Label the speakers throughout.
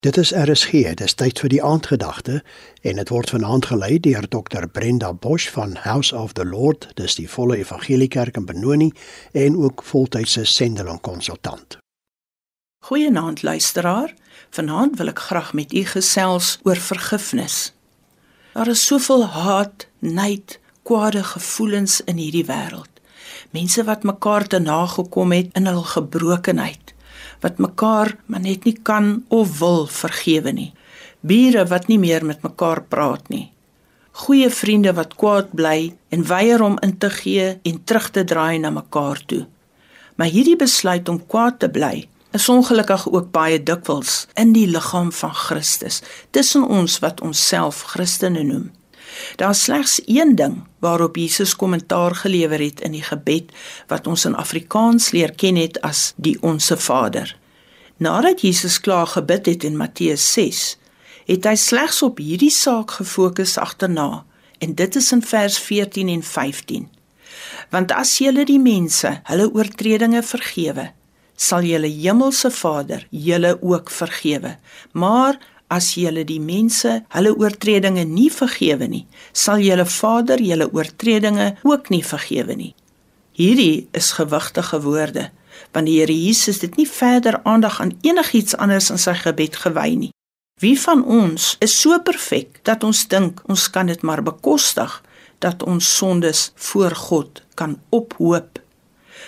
Speaker 1: Dit is RSG, dis tyd vir die aandgedagte en dit word vanaand gelei deur Dr Brenda Bosch van House of the Lord, dis die volle evangeliekerk in Benoni en ook voltydse sendeling konsultant.
Speaker 2: Goeienaand luisteraar, vanaand wil ek graag met u gesels oor vergifnis. Daar is soveel haat, nait, kwade gevoelens in hierdie wêreld. Mense wat mekaar te nagekom het in hul gebrokenheid wat mekaar maar net nie kan of wil vergewe nie. Bure wat nie meer met mekaar praat nie. Goeie vriende wat kwaad bly en weier om in te gee en terug te draai na mekaar toe. Maar hierdie besluit om kwaad te bly is ongelukkig ook baie dikwels in die liggaam van Christus tussen ons wat onsself Christene noem. Daar's slegs een ding waarop Jesus kommentaar gelewer het in die gebed wat ons in Afrikaans leer ken het as die Onse Vader. Nadat Jesus klaar gebid het in Matteus 6, het hy slegs op hierdie saak gefokus agterna en dit is in vers 14 en 15. Want as julle die mense hulle oortredinge vergewe, sal julle hemelse Vader julle ook vergewe. Maar as julle die mense hulle oortredinge nie vergewe nie, sal julle Vader julle oortredinge ook nie vergewe nie. Hierdie is gewigtige woorde, want die Here Jesus het nie verder aandag aan enigiets anders in sy gebed gewy nie. Wie van ons is so perfek dat ons dink ons kan dit maar bekostig dat ons sondes voor God kan ophoop?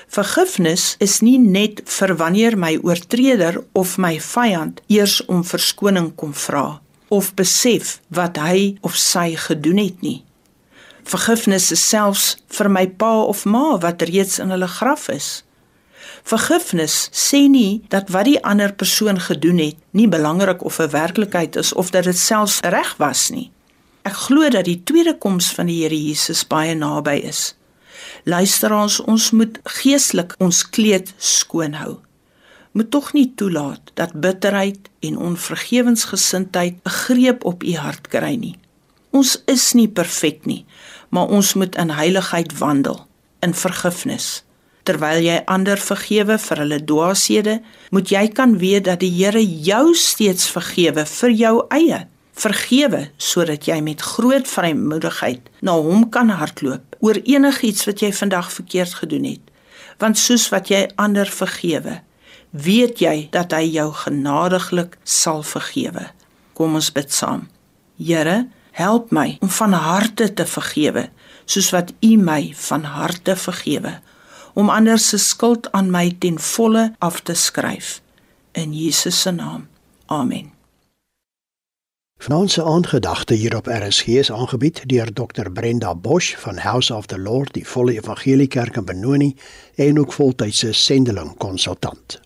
Speaker 2: Vergifnis is nie net vir wanneer my oortreder of my vyand eers om verskoning kom vra of besef wat hy of sy gedoen het nie. Vergifnis is selfs vir my pa of ma wat reeds in hulle graf is. Vergifnis sê nie dat wat die ander persoon gedoen het nie belangrik of 'n werklikheid is of dat dit selfs reg was nie. Ek glo dat die tweede koms van die Here Jesus baie naby is. Luisteraars, ons moet geestelik ons kleed skoon hou. Moet tog nie toelaat dat bitterheid en onvergewensgesindheid 'n greep op u hart kry nie. Ons is nie perfek nie, maar ons moet in heiligheid wandel, in vergifnis. Terwyl jy ander vergewe vir hulle dwaashede, moet jy kan weet dat die Here jou steeds vergewe vir jou eie vergewe sodat jy met groot vrymoedigheid na hom kan hardloop oor enigiets wat jy vandag verkeerd gedoen het. Want soos wat jy ander vergewe weet jy dat hy jou genadiglik sal vergewe. Kom ons bid saam. Here help my om van harte te vergewe soos wat u my van harte vergewe om ander se skuld aan my ten volle af te skryf. In Jesus se naam. Amen
Speaker 1: Vanaand se aandgedagte hier op RSG is aangebied deur Dr Brenda Bosch van House of the Lord, die volle evangeliekerk in Benoni en ook voltydse sendeling konsultant.